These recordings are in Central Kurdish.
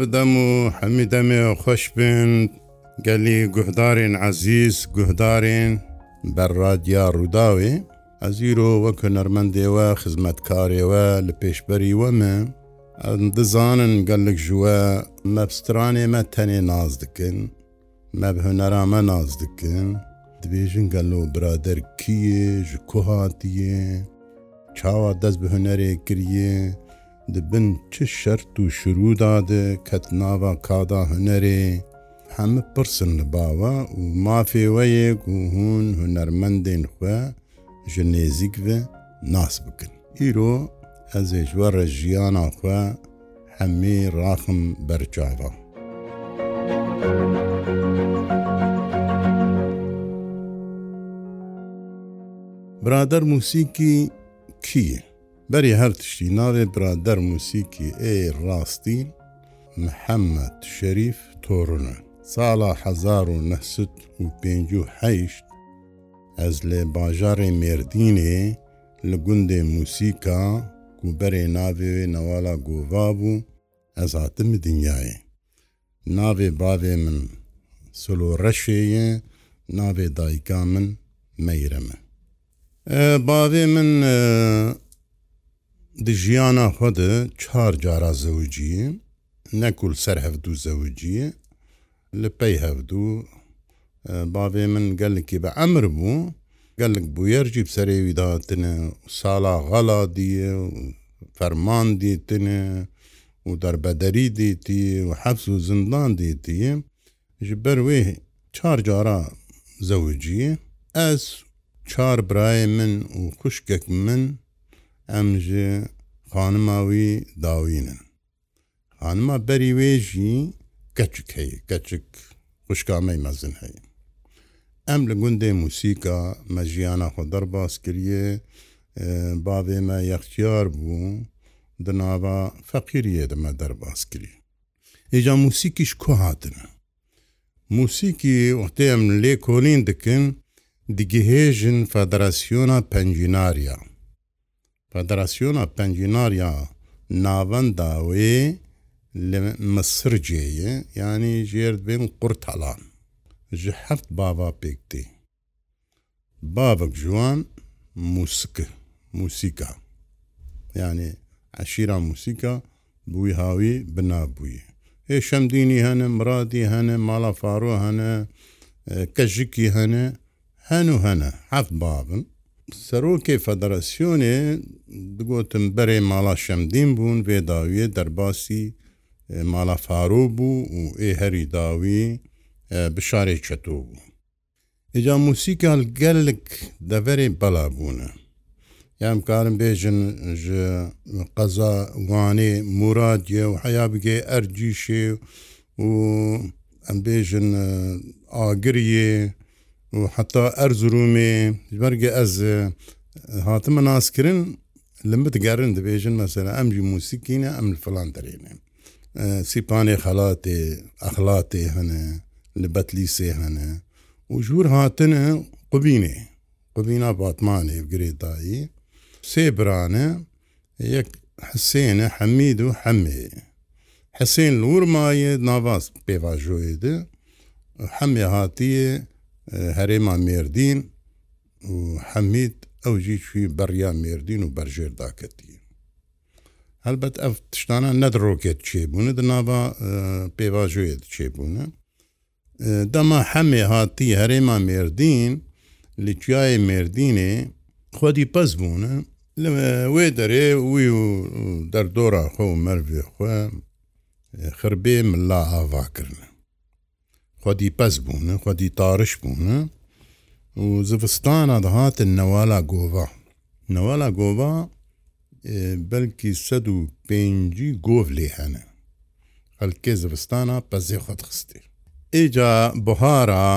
بدەم و هەمی دەمێ خۆش بن گەلی گوهدارین عزیز گوهدارین بەڕادیا ڕووداوێ ئەزیرۆ وەکە نەرمەندێوە خزمەتکارێوە لە پێشبەری وەمە دزانن گەلک ژووە مەبسترانێ مە تەنێ ناز دکن مەب هەنەرامە ناز دکن دبێژن گەل و برادر کیە ji کوهاتیە چاوا دەست بە هەنەرێ کریە dibin çi şert û şirûda de ket nava kada hunerê, hemî pirsin li bava û mafê we yê ku hûn hunermendên xwe ji nêzik ve nas bikin. Îro ez ê ji we re jiyana xwe hemê raxim berçava. Brader musîkî kî ye? بەری هەر تشتی ناڵێت برادەر موسیکی ئێ ڕاستی محەممەد شەریف تۆڕونە ساڵە 1950 ئەز لێ باژارێ مێردینێ لە گوندێ موسیکا کوبەرێ ناوێ نەوالا گۆڤا بوو ئەز هاتم دنیاە ناوێ باێ من سلو ڕەشەیە ناوێ دایکا من مەیرەمە باێ من di jiyana xwe de çar cara zewiciyê nekul ser hevdû zewiciyê li pey hevdû bavê min gelekî be emir bû gelek bûyer jî serê wî datine sala xala diye ferman dîtine û derbederî dîtiye û hefs û zindan dîtiye ji ber wê çar cara zewiciyê ez çar birayê min û xuşkek min ئەم ji xanimawî dawînin Xanima berî wê jî keçik heye keçik xuşkamey mezin heye Em li gundê musîka me jiyana xwe derbas kiriye bavê me yextiyar bû di nava feqîriye de me derbas kiriye Êca musîkî ji ku hatine Musîkî wextê em lê kolîn dikin digihêjin Federasyona Pencinariya Federasyona Pencinarya Navenda wê li Misir cêye yanî jêrbên qurtalan ji heft bava pêktî. Bavek jiwan musik musîka yani eşîra musîka bu wî hawî binabûye. Ê şemdînî hene miradî hene mala faro hene kejikî hene henu hene heft babin سەرۆکێ فەدەرسیۆنێ بگوتم بەرێ ماڵا شەمدین بوون وێداویە دەرباسی ماڵا فارۆ بوو و ئێ هەری داوی بشارێ چەتۆ بوو ئجا موسیکال گەلک دەڤێ بەلا بوونە یام کارم بێژن ji qeza wanê muradiye و heya bigê ercîşê و em bêjin agiriye و حتا ئەرزرومێ بەرگە ئەز هاتممە ناسکردن لم بتگەرن دەبێژن مەسەرە ئەمجی موسیکینە ئەم فلان دەرێنێ سیپانێ خەڵاتێ ئەخلاتێ هەنە لە بەتلیسێ هەنە و ژوور هاتنە قبینێ قبینا باتمانێ گرێدایی سێ برانە یەک حسێنە حەمید و حەمێ حسێن لورمایە ناواز پێواژۆێ de hemê hatiye هەرێما مێردین و حەمید ئەوجی چی بەڕیا مێردین و بەرژێرداکەتی هەلبەت ئەف تشتانە نەدڕۆکێت چێبوونە دنابا پێواژوێت چێبوونە دەما هەمێ هاتی هەرێما مێردین لچیای مێردینێ خودی پەس بوونە وێ دەرێ وی و دەردۆرا خۆ مەرێ خوێ خربێ ملا ئاواکردە خودی پەس بوون خودی تارش بوون و زivistana دەهاتن نەوالا گۆڤ نەوالا گۆڤ بەلکی سەد و پێنجی گۆڤ لێ هەنە خەلکێ زivistana پەزێ خۆت خستی ئێجا بهارا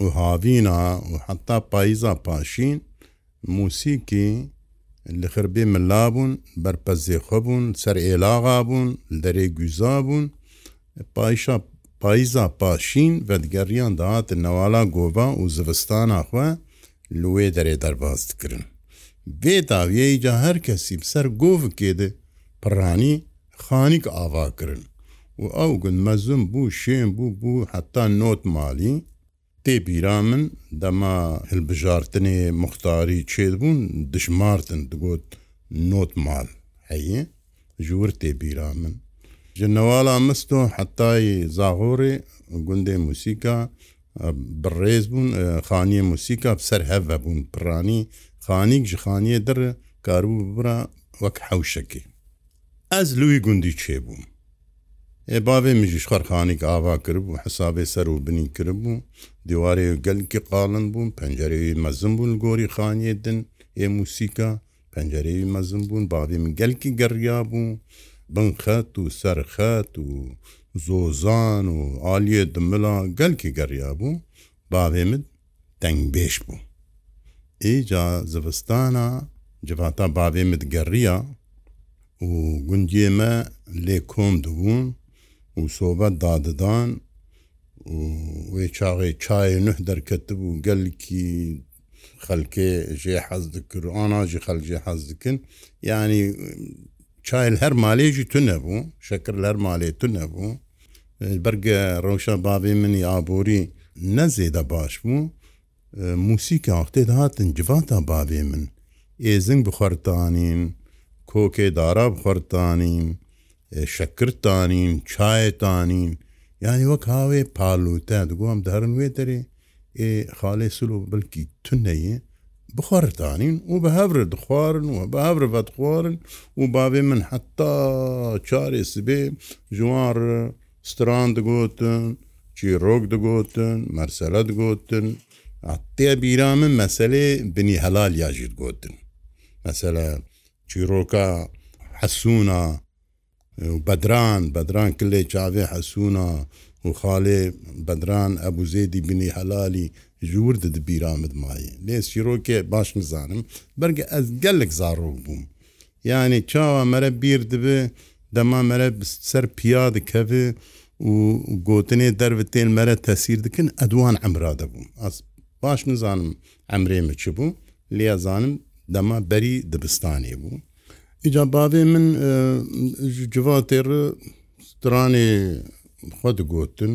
و هاوینا و حتا پاییزا پاشین موسیکی li xirbê min labûn berpezê xebûn ser êlaxa bûn derê güza bûn payşa پاییزا پاشین بە دگەڕیان داهاتن نەوالا گۆڤا و زivستاناخوا لێ دەرێ دەرباز دکردن. بێ داویەیجا هەر کەسی بسەر گۆڤ کێدە پڕانی خانیک ئاواکردن و ئەو گوند مەزم بوو شێن بوو بوو حتا نۆت مالی تێبیرا من دەما هەلبژارتنێ مختاری چێت بوون دشمارتن دگوت نۆت مال هەیە ژور تێبیرا من ژنەواڵا مست و حتای زاغۆڕی گوندێ موسیکا بڕێز بوون خانیە موسیکا سەر هەە بوون پرانی خانیک ji خانیە دەر کاربوو برا وەک حوشەکە ئەز لوی گوندی چێ بووم ê bavê mijî xarxanik ava kiribû hesabê ser û binî kiribû dîwarê gelkî qalin bûn pencereyî mezin bûn gorî xaniyê din ê musîka pencereyî mezin bûn bavê min gelkî geriya bûn بنخەت و سەرخەت و زۆزان و عالیە دملا گەلکی گەڕیا بوو باێ من تەنگبێش بوو ئیجا زەوستانە جڤاتە باێ مت گەڕیە و گونجێمە لێ کۆم دبوون و سۆبەت داددان وێ چاغێ چای نه دەرکەت بوو گەلکی خەلکێ ژێ حەز دکراناژی خەلجێ حەز دکن ینی چایل هەر مالێژی تو نەبوو شکر لەر مالێ تو نەبوو بەرگە ڕۆشە باێ منی ئابووری نەزێدە باش بوو موسیکە ئاختێت هاتن جواتە باێ من ئێزنگ بخوارتانین کۆکێدارا بخوارتانین شەکرتانین چایتانین یعنی وەک هاوێ پالوتە دگوم دەرن وێتەرێ خاڵێ سلو بلکی تو نەیە بخوارتانین و بە هەورە دخوارن و بە هەورە بە دخوارن و باێ من حتا چارێ سبێ جووار ستران دەگوتن چیرۆک دەگوتن مەرسەلە دەگوتن عتێ بیرا من مەسلێ بنی هەلال یاژید گوتن مەسەلە چیرۆکە حەسوونە بەدران بەدران کلێ چاوێ حەسوونە و خاڵێ بەدران ئەبوزێدی بنی هەلالی ژور di dibîramid mayê lê şîrokê baş nizanim berge ez gelek zarok bûm yani çawa mere bîr dibi dema mere ser piya dikeve û gotinê dervitên mere tesîr dikin edwan emra de bûm ez baş nizanim emrê me çi bû lê zanim dema berî dibistanê bû îca bavê min ji civa têr stranê xwe digotin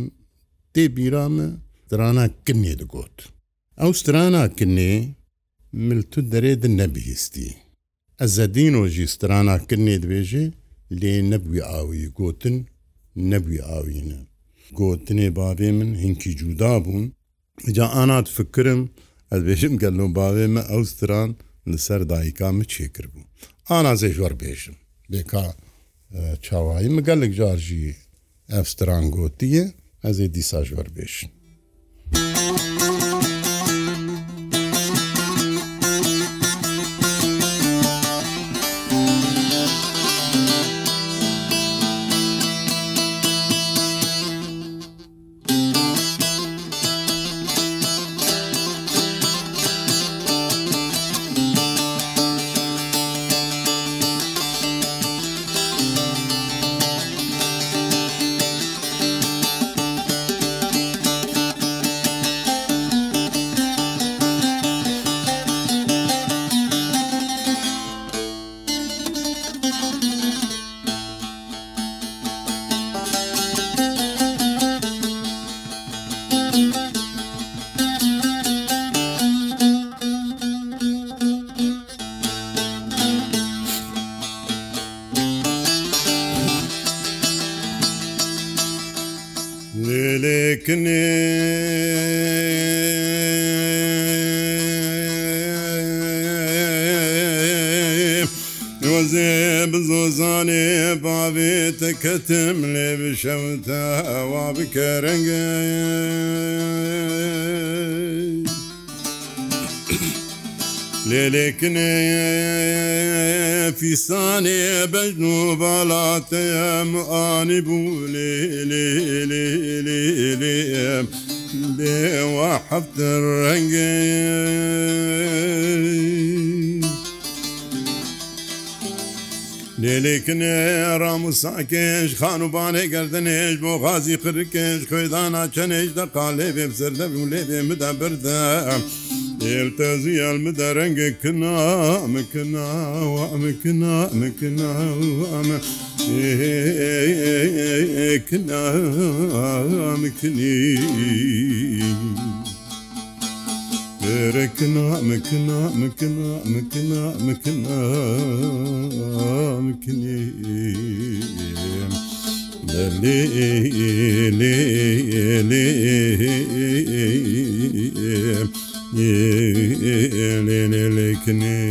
tê bîra me سترانە کنێ دەگوت ئەو سترانە کنێ ملتو دەرێ نەبیستی ئەزەدینۆژی سترانە کنێ دەبێژێ لێ نەبووی ئاوی گوتن نەبووی ئاوینە گوتنێ بابێ من هینکی جودا بوون جا ئانات فکرم ئەبێژم گەلۆ باوێ مە ئەو ستران لەسەر دایکامە چێکر بوو ئانا زێژوەر بێژم بێکا چاوایی مەگەلێک جارژی ئەفستران گوتیە ئەزێ دیساژوەر بێشن وەزێ بزۆزانێ باوێتە کەتم لێ بشەوتە ئەوا بکە ڕەنگە لێلێکنێ فیسانێ بەژن و باڵاتەم ئانی بوو لێ لێ لێ لێ لێ بێوە حەفتە ڕەنگە لێلێکنێ ڕاموساکێش خانوبانێ گردنێش بۆ غازی قرکێش خۆیدانا چەنێش دەقا لێ بێ سەردەبوو لێ بێ مدە بردە. دێتەزی ئەمەدا ڕەنگە کنا ئەمەکنا و ئەمەکنا ئەمەکنا و ئەمە کنا ئەمەکنی ركنا مكنا مكنا مكنا مكنا مكني لي لي لي لێ لێ لێکنێ.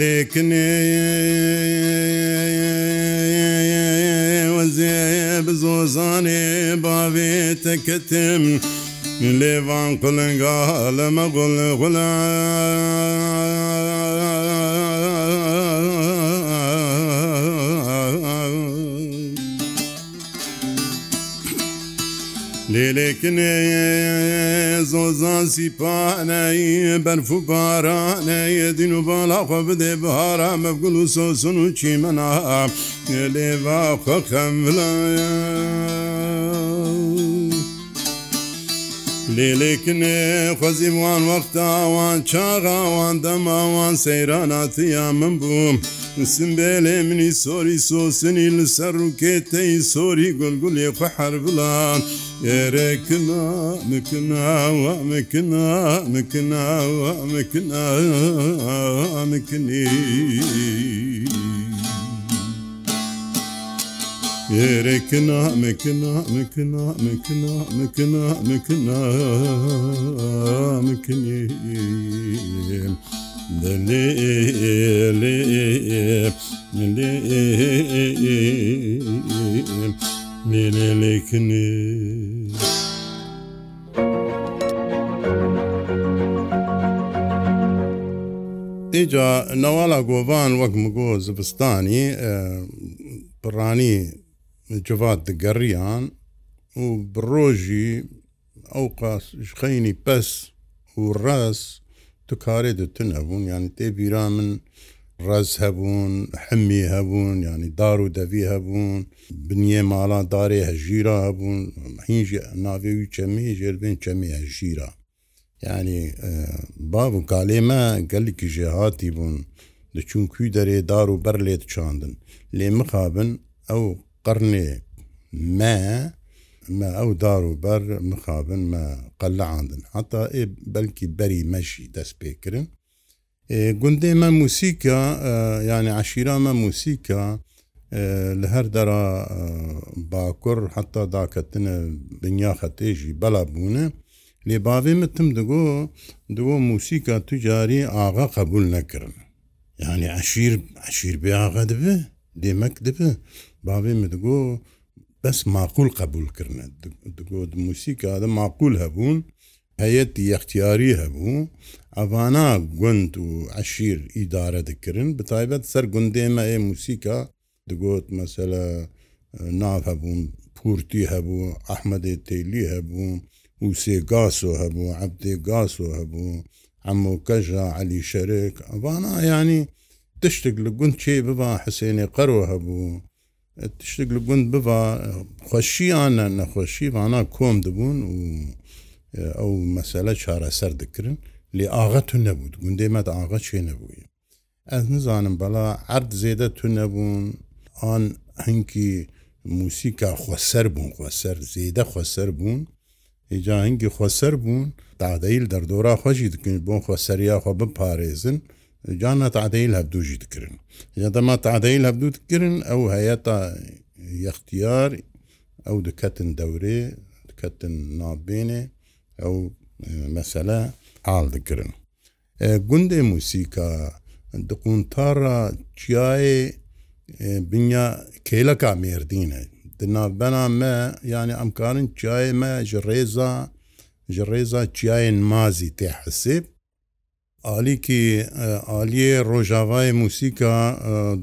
لێکنێ وەزێ بزۆزانێ باوێتەکەتم لێوان قلنگا لەمە گوڵ غلا Gelekine zozan sipane berfu parane dinu bala xwe bide bihara mevgul û sosun û çîmena Gelêva xwe xemvilaya لێلێکنێ خەزیوان وەختاوان چاغاوان دەماوان سەیراناتیا من بووم. سمبێلێ منی سۆری سۆسنی لەسەر ڕووکێتەی سۆری گونگولێ فەحر بڵان ئێرەکنا مکناوە مکنا مکناوە مکنا مکنی ئێرەکنا مکنا مکنا مکنا مکنا مکنا مکنی Menelekini ئیجا نەواڵە گۆڤان وەک مگۆ زبستانی پڕانی جوات دگەڕیان و بڕۆژی ئەو قاسخەینی پەس و ڕاست تو کارێ دتن هەبوون یان تێبیرا من ڕز هەبوون حمی هەبوون ینی دار و دەوی هەبوون بنیێ ماڵا دارێ هەژیرا هەبوون هینژ ناوێوی چەمی ژێربێن چەمی هەژیرا ینی باب و کالێمە گەلێکی ژێ هاتی بوون دەچون کوی دەرێ دار و بەر لێت چاندن لێ مخابن ئەو قڕنێ مە ما ئەو دار و بەر مخابن مە قەلعاندن حتا ئێ بەلکی بەری مەشی دەست پێکردن گوندێ مە موسیکە یعنی عشیرا مە موسیکە li her dera bakur heta daketine binya xetêjî bela bûne lê bavê me tim digo digo musîka tu carî ağa qebul nekirin yani eşîr eşîr bê ağa dibe dêmek dibe bavê me digo بەس معقول قبولکردە گۆت موسیکادا معقول هەبوون هەیەتی یەختیاری هەبوو ئەوانە گوند و عشیر ئیدارە دکردن بتایبەت سەر گوندێمە ئێ موسیکا دگوت مەسەلە ناو هەبوون پورتی هەبوو ئەحمەدێ تیلی هەبوو وسێ گاسۆ هەبوو عبدێ گاسۆ هەبوو ئەمۆکەژە علی شەرێک ئەوانە ینی تشتێک لە گوند چێ ببا حسێنێ قەرۆ هەبوو tiştek li gund biva xweşiyan nexweşî vana kom dibûn û ew mesele çareser dikirin lê axa tu nebû gundê me de axa çê nebûye ez nizanim bela erd zêde tu nebûn an hinkî موسیکا خۆسەر بوون خۆسەر زێدە خۆسەر بوون هجا هەنگی خۆسەر بوون دادەیل دەردۆرا خۆشی دکن بۆن خۆسەریا خۆ بپارێزن جانا تعدەیل هەبدوژی دکردن یادەما تعدەیل هەبدو دکردن ئەو هەیە تا یختیار ئەو دکەتن دەورێ دکەتن نابێنێ ئەو مەسەلە حال دکردن گوندێ موسیکا دقونتارا چیاە بنیا کێلەکە مێردینە دنابنا me yani ئەمکارن چیاە me ji rêza ji rêza çiyayên mazî tê hesib ئالیکی ئالیێ ڕۆژاوای موسیکا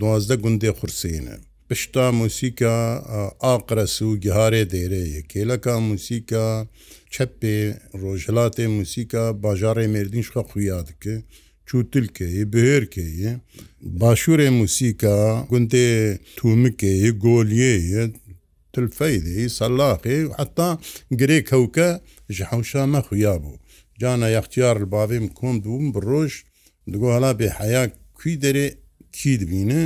دوازدە گوندێ قورسینە پشتا موسیکا ئاقرەس و گیهارێ دێرەیە کێلەکە موسیکا چەپێ ڕۆژهلاتێ موسیکا باژارێ مردین شخە خویا dike çûtilkeyê bihêrkeyê başûrê musîka gundê tûmikeyê goliyeyê tilfeydê salaxê heta girê kewke ji hewşa me xuya bû cana yextiyar bavêm kom dibûm bi roj di gohala bêheya kwî derê kî dibîne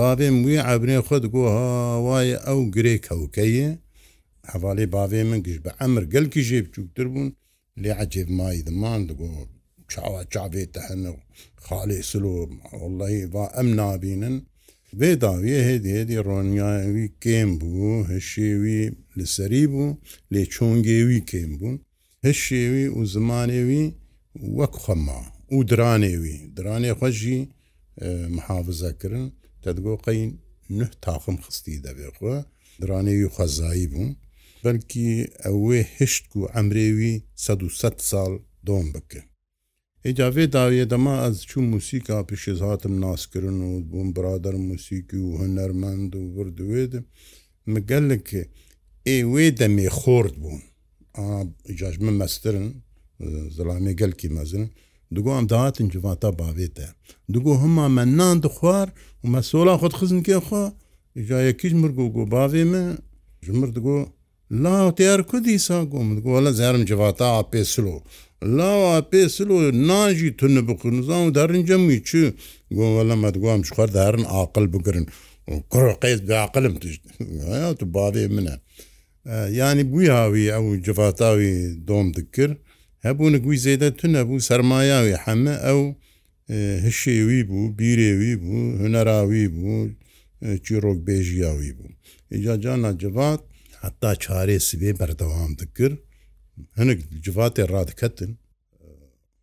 bavêm wî ebrê xwe digo hawaye ew girê kewkeye hevalê bavê min giş bi emir gelkî jê biçûktir bûn lê ecêb mayî diman digo çawa çavê te hene xalê silo Allahî va em nabînin vê daviye hêdî hêdî ronyaya wî kêm bû hişê wî li serî bû lê çongê wî kêm bûn هەش شێوی و زمانێوی وەک خەما و درانێوی درانێ خۆشی محافزەکردن تەدگۆ قەین نه تاخم خستی دەبێ خۆ درانێوی خەزایی بوو بەلکی ئەوێ هشت و ئەمرێوی 100 سال دۆم بکرد ئجاavê daye dema ez çû musîka pişiz hatim naskirin û bûm birader musîkî û hunermend û vir diwêdim mi gelekî ê wê demê xord bûn ئیجاژ من مەسترن زلامی gelkî mezin Digo em dahatin civata bavê te Digo hema me nan dixwar û me sola xwe xizinkê xwe îcayekî mir go go bavê me ji mir digo La teyar ku dîsa gom digo le zerim civata apê silo La apê silo nan jî tunne bixunuzan û derin cemî çi go le me digo em ji xwar derin aqil bigirin kur qez beaqilim tu tu bavê min e. ینی بویاوی ئەو جفاتاوی دۆم دکرد هەبوون گوی زێدە تو نەبوو سەرمایاوی هەمە ئەو هشێوی بوو بیرێوی بوو هوەراوی بوو چیرۆک بێژیاوی بوو ئجاجانە جوات حتا چارێ سبێ بەردەوام دکرد هەنک جواتێ ڕادکەتن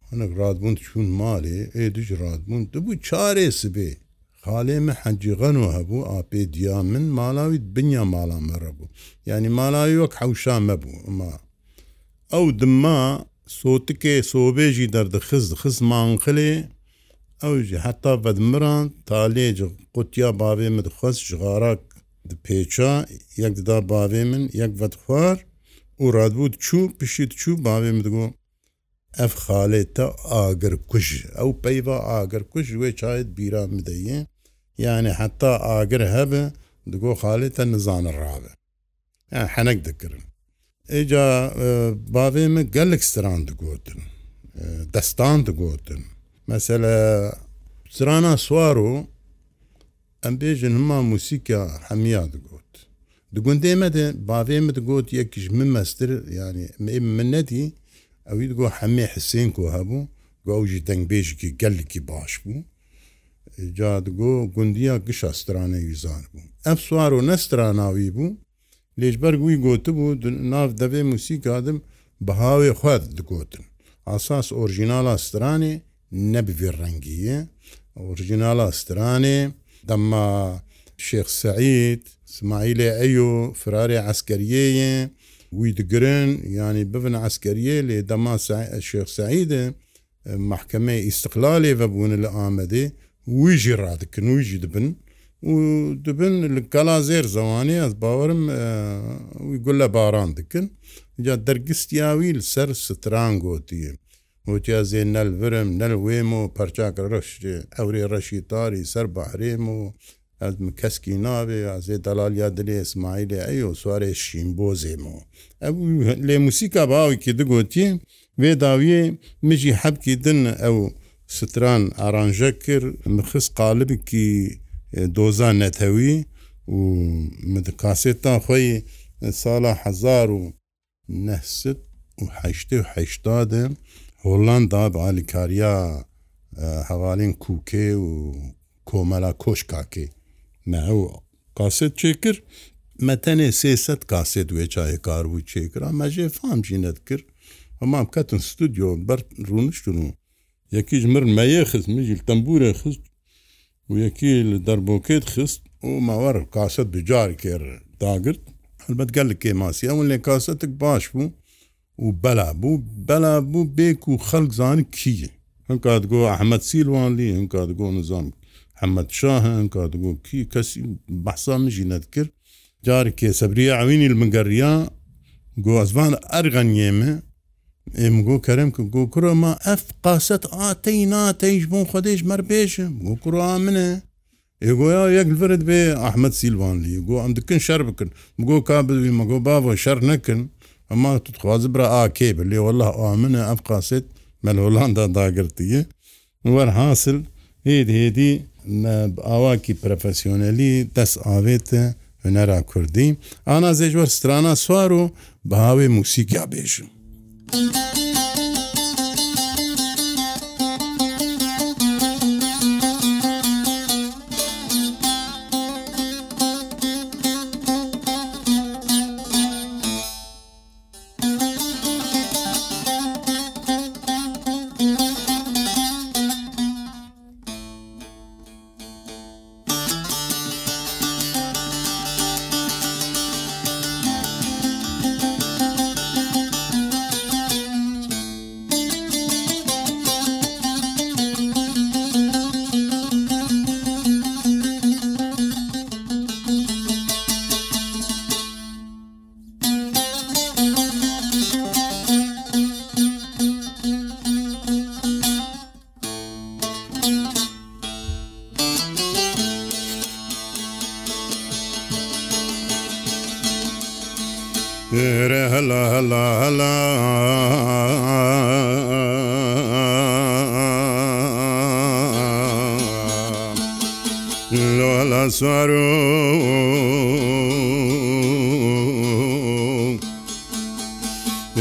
هەنک ڕادبوون چون مالێ ئێ دوژ ڕادبوون دەبوو چارێ سبێ خاالێ me حەجیغەن و هەبوو ئاپێ دیا من ماڵاویت بنیا ماڵا مەرە بوو یعنی ماڵاوی وەک حوشا مەبوو ئەما ئەو دما سۆتکێ سۆبێژی دەردەخز خز مانخلێ ئەو ji heta vedmiran talê ji qutiya bavê min dixwaz ji xarak di pêça yek dida bavê min yek vedxwar û radbû çû pişî çû bavê min digo ev xalê te agir kuj ew peyva agir kuj wê çayet bîra mideye یانێ حتا ئاگر هەبێ دگۆ خالێتە نزانە ڕابێ حەنەک دەکردن ئێجا باێ من گەلک سران دگوتن دەستان دگوتن مەسەلە سرانا سووار و ئەم بێژن هەما موسیکە هەمیا دگوت دگوندێ مەدە باێ من دگوت یەکیش من مەستر ینی منەتی ئەوی دگۆ هەمێ حسین کو هەبوو گۆژی دەنگبێژکی گەلکی باش بوو جادگۆ گوندیا گشە سترانەی ویزار بوو ئەف سووار و نەستراناوی بوو لێژبەر گوی گوتبوو ناو دەبێ موسیکادم بەهاوێ خوات دگوتن ئاساس ئۆرژینالا سترانێ نەبێ ڕەنگیە ئۆرژینالا سترانێ دەما شێخ سعید سماعیلێ ئەیۆ فرارێ عسکەریەیە وی دگرن ینی ببن عسکەریە لێ دەما شێخ سعیدە محکمەی ئیسقلالێ بەبوون لە ئامەدێ ویژی ڕادکن ویژی دبن و دبن li kala zêr zewanê ez bawerim wî gule baran dikin ca dergistiya wî li ser stran gotiye Hotiya zê nel virim nel wêmo perçak reşê ewrê reşî tarî ser bahrêmo ez min keskî navê ez ê delaliya dilê İsmailê eyo swarê şînbozêmo Ew lê musîka bawî ki digotiyê vê dawiye mijî hebkî din ew ستران ئارانژە کرد مخص قالبکی دۆزان نەتەوی و کاسێتان خۆی ساڵە هزار و نەست و هشت و هشتادە هۆلاندا بەعالیکاریا هەوالین کوکێ و کۆمەلا کۆشکاکێ مەو کاسێت چێ کرد مەتەنێ سێسەد کاسێت وێ چاهێ کار بوو چێکرا مەژێ فامژینەت کرد ئەمام کەتن ستودیۆ بەر ڕونشتون و یەکیش مر مەیە خست میژل تەمبورە خست و یەکی لە دەربۆکێت خست و ماوەڕ کاسەت بجار کێر داگرت هەلبەت گەلک کێماسی ئەو لێ کاسەتێک باش بوو و بەلا بوو بەلا بوو بێک و خەلک زانانی کیە هەم کاتگۆ ئەحمەد سیلوانلی هەم کاتگۆ نظام حمد شاه هەم کاتگۆ کی کەسی بەسا مژینەت کرد جارێک کێسەبریە ئەوینی منگەڕیا گۆزبان ئەرغەنیێمە ئێمەگۆ کەرمکە گۆ کوڕەمە ئەف قاست ئاتەی ناتەیش بۆن خودێش مەر بێشم گۆ کوڕا منە ئێگویا یەکلرت بێ ئەحمد سیلوانلی گۆ ئەم دکن شەر بکن بگۆ کا بدوی مەگۆ باوە شەر نەکن ئەما توخواز برا ئاکێ بە لێوەله ئامنە ئەف قاست مەلۆلاندا داگرتیە وەرحاصل هێد هێدی ئاواکی پرۆفسیۆنەلی دەست ئاوێتە هەنەرا کوردی ئانا زێژوە سترانە سوار و بەهاوێ موسیکیا بێژم Thank you.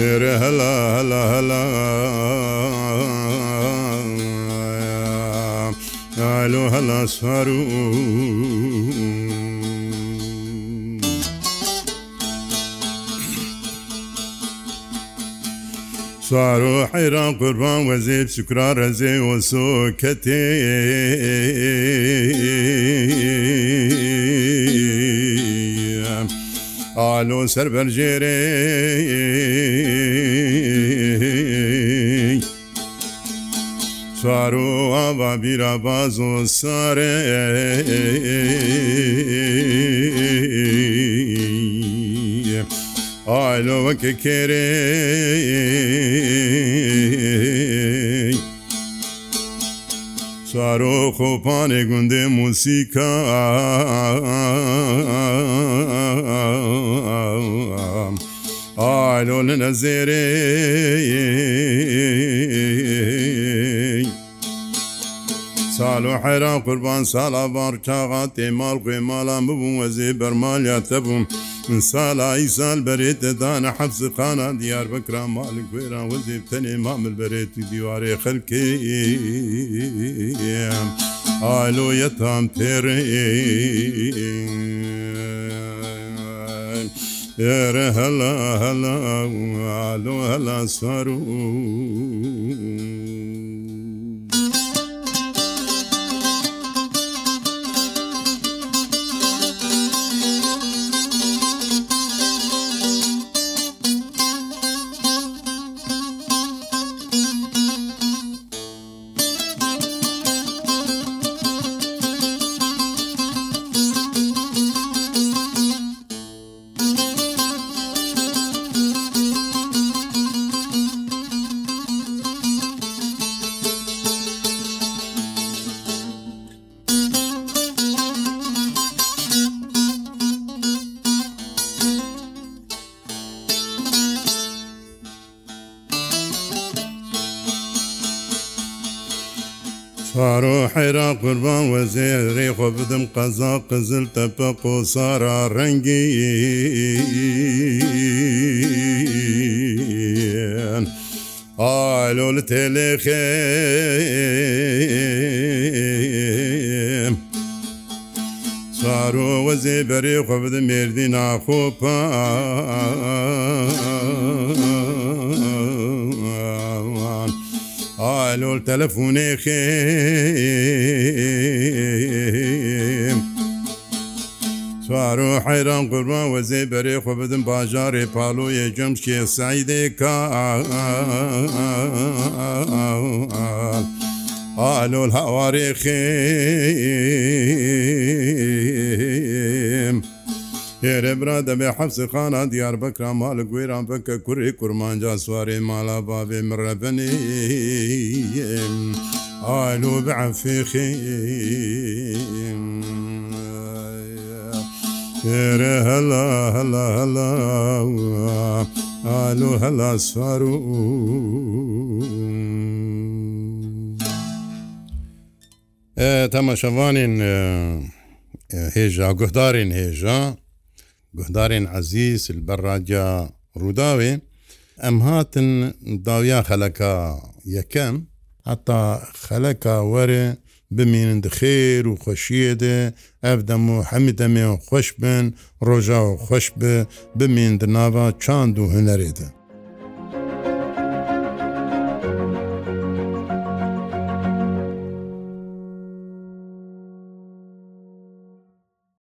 تێرە هەلا هەلا هەلا ئالۆ هەلا سوار و سوار و حیران قوربان وەزیب سکرا ڕەزێ وەسۆ کەتێ حالو سەر بەرژێرێ سوارو ئاوا بیرا باز و سارێ ئالۆوەکە کێرێ سارۆ خۆپانێ گوندێ موسیکا ئالۆ لە نەزێرێ سال و حیرا قوربان سالا بارچاغا تێمال قێمالان ببوو وەزێ بەرمالیاتە بووم سالا ئیسال بەرێتەدانە حەفز قانە دیار بکرا مال گوێرا وەزێ تەنێ مامل بەرێتی دیوارێ خەلکێ ئالۆیەتان تێڕێ ئێرە هەلا هەلا ئالۆ هەلا سار و حێرا قوربان وەزێرێ خۆ بدم قەزا قزل تەپە قۆسارا ڕەنگی ئالۆ لە تێلێخێ سارۆ وەزێ بەرێ خۆ بدە مردی ناخۆپە الو تلفوني خيم سوارو حیران قورما وەزێ بەرێ خۆ بدم باژارێ پاڵۆیە جەم کێ سعیدێ کا ئالۆل هاوارێ خێم. هێرە برا دەبێ حەفزی خانە دیار بەکرا ما لە گوێران بکە کوری کورمانجا سوارێ مالا باێ مڕەبنی ئالو بەعفیخی هێرە هەلا هەلا هەلا ئالو هەلا سوار و تەمەشەوانین هێژا گوهدارین هێژە گوهدارên عزیز بەڕاجا ڕووداوێ ئەم هاتن داویا خەلەکە یەکەم هەتا خەلەکە وەرێ بمینن دخێر و خۆشیە دێ ئەف دەم و هەمی دەمێ و خۆش بن ڕۆژا و خۆش بێ بمین دناوا چاند و هەنەرێدە